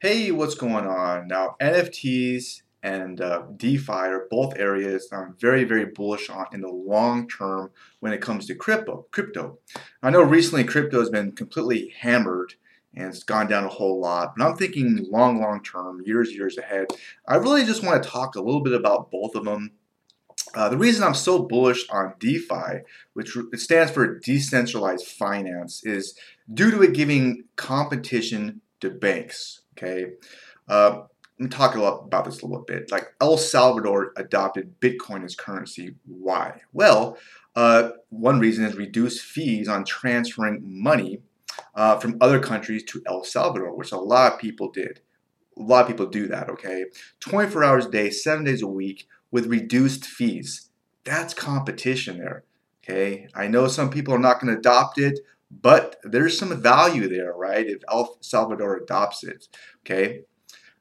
Hey, what's going on? Now, NFTs and uh, DeFi are both areas I'm very, very bullish on in the long term when it comes to crypto. Crypto. I know recently crypto has been completely hammered and it's gone down a whole lot, but I'm thinking long, long term, years, years ahead. I really just want to talk a little bit about both of them. Uh, the reason I'm so bullish on DeFi, which stands for decentralized finance, is due to it giving competition to banks. Okay, uh, me talk a lot about this a little bit. Like El Salvador adopted Bitcoin as currency. Why? Well, uh, one reason is reduce fees on transferring money uh, from other countries to El Salvador, which a lot of people did. A lot of people do that. Okay, 24 hours a day, seven days a week, with reduced fees. That's competition there. Okay, I know some people are not going to adopt it, but there's some value there, right? If El Salvador adopts it, okay.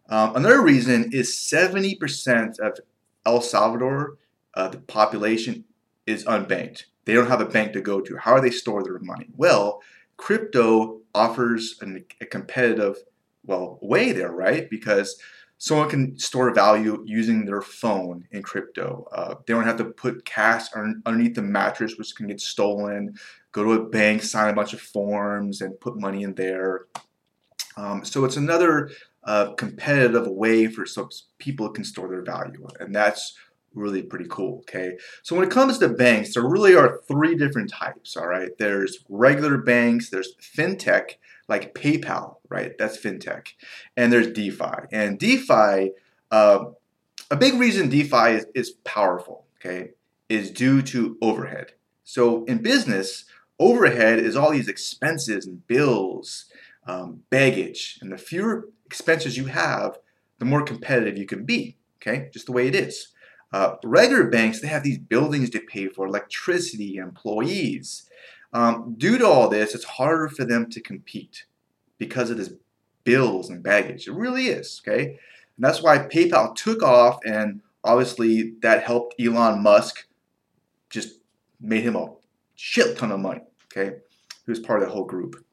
Um, another reason is 70% of El Salvador, uh, the population, is unbanked. They don't have a bank to go to. How do they store their money? Well, crypto offers an, a competitive, well, way there, right? Because someone can store value using their phone in crypto. Uh, they don't have to put cash underneath the mattress, which can get stolen. Go to a bank, sign a bunch of forms, and put money in there. Um, so it's another uh, competitive way for so people can store their value, and that's really pretty cool. Okay, so when it comes to banks, there really are three different types. All right, there's regular banks, there's fintech like PayPal, right? That's fintech. And there's DeFi. And DeFi, uh, a big reason DeFi is, is powerful, okay, is due to overhead. So in business, overhead is all these expenses and bills, um, baggage. And the fewer expenses you have, the more competitive you can be, okay? Just the way it is. Uh, regular banks, they have these buildings to pay for, electricity, employees. Um, due to all this, it's harder for them to compete because of this bills and baggage. It really is, okay? And that's why PayPal took off, and obviously that helped Elon Musk just made him a shit ton of money, okay? Was part of the whole group.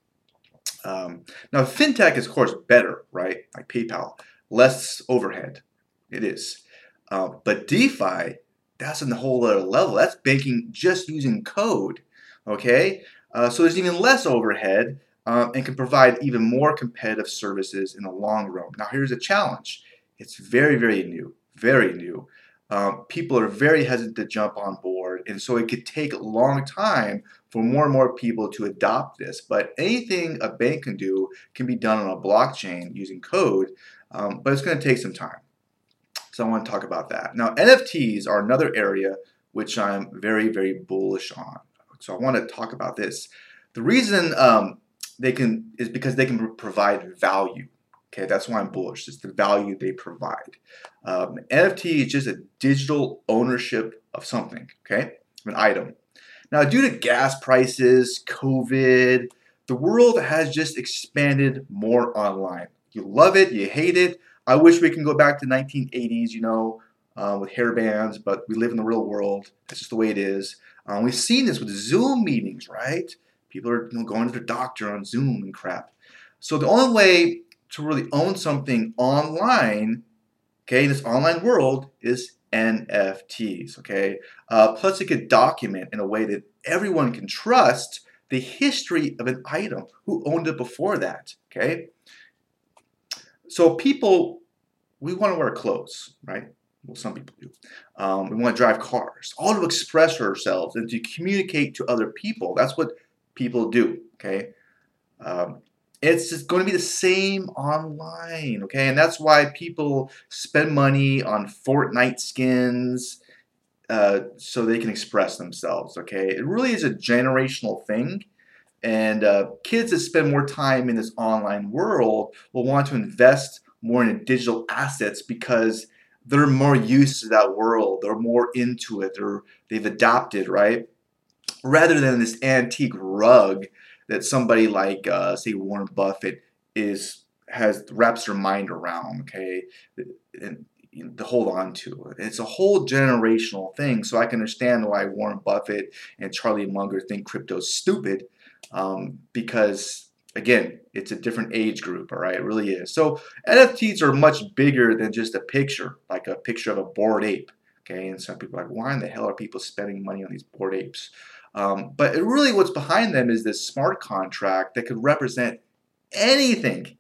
Um, now, fintech is, of course, better, right? Like PayPal, less overhead. It is. Uh, but DeFi, that's on the whole other level. That's banking just using code okay? Uh, so there's even less overhead um, and can provide even more competitive services in the long run. Now here's a challenge. It's very, very new, very new. Um, people are very hesitant to jump on board, and so it could take a long time for more and more people to adopt this. But anything a bank can do can be done on a blockchain using code, um, but it's going to take some time. So I want to talk about that. Now, NFTs are another area which I'm very, very bullish on. So I want to talk about this. The reason um, they can is because they can provide value. Okay, that's why I'm bullish. It's the value they provide. Um, NFT is just a digital ownership of something. Okay, an item. Now, due to gas prices, COVID, the world has just expanded more online. You love it, you hate it. I wish we can go back to 1980s, you know, uh, with hair bands, but we live in the real world. That's just the way it is. Um, we've seen this with Zoom meetings, right? People are you know, going to their doctor on Zoom and crap. So the only way to really own something online, okay, in this online world, is NFTs, okay? Uh, plus, it could document in a way that everyone can trust the history of an item, who owned it before that, okay? So people, we want to wear clothes, right? well, some people do. Um, we want to drive cars, all to express ourselves and to communicate to other people. That's what people do. Okay, um, it's just going to be the same online. Okay, and that's why people spend money on Fortnite skins uh, so they can express themselves. Okay, it really is a generational thing. And uh, kids that spend more time in this online world will want to invest more in digital assets because they're more used to that world. They're more into it. They're they've adopted right, rather than this antique rug that somebody like uh, say Warren Buffett is has wraps their mind around. Okay, and to hold on to it. It's a whole generational thing. So I can understand why Warren Buffett and Charlie Munger think crypto's stupid um, because again, it's a different age group, all right? It really is. So NFTs are much bigger than just a picture, like a picture of a bored ape. Okay, and some people are like, why in the hell are people spending money on these bored apes? Um, but really, what's behind them is this smart contract that could represent anything,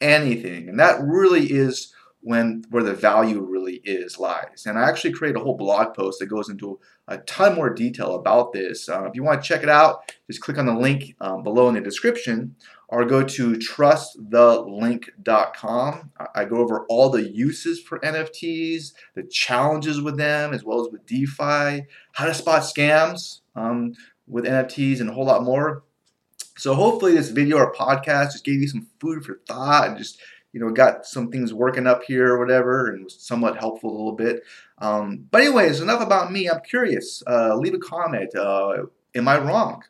anything, and that really is when where the value really is lies. And I actually create a whole blog post that goes into a ton more detail about this. Uh, if you want to check it out, just click on the link um, below in the description or go to trustthelink.com. I go over all the uses for NFTs, the challenges with them, as well as with DeFi, how to spot scams um, with NFTs, and a whole lot more. So hopefully this video or podcast just gave you some food for thought and just you know, got some things working up here or whatever, and was somewhat helpful a little bit. Um, but anyways, enough about me. I'm curious. Uh, leave a comment. Uh, am I wrong?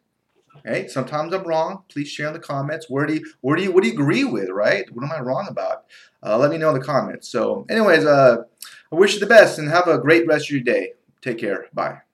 Okay, sometimes I'm wrong. Please share in the comments. Where do you, where do you, what do you agree with? Right? What am I wrong about? Uh, let me know in the comments. So, anyways, uh, I wish you the best and have a great rest of your day. Take care. Bye.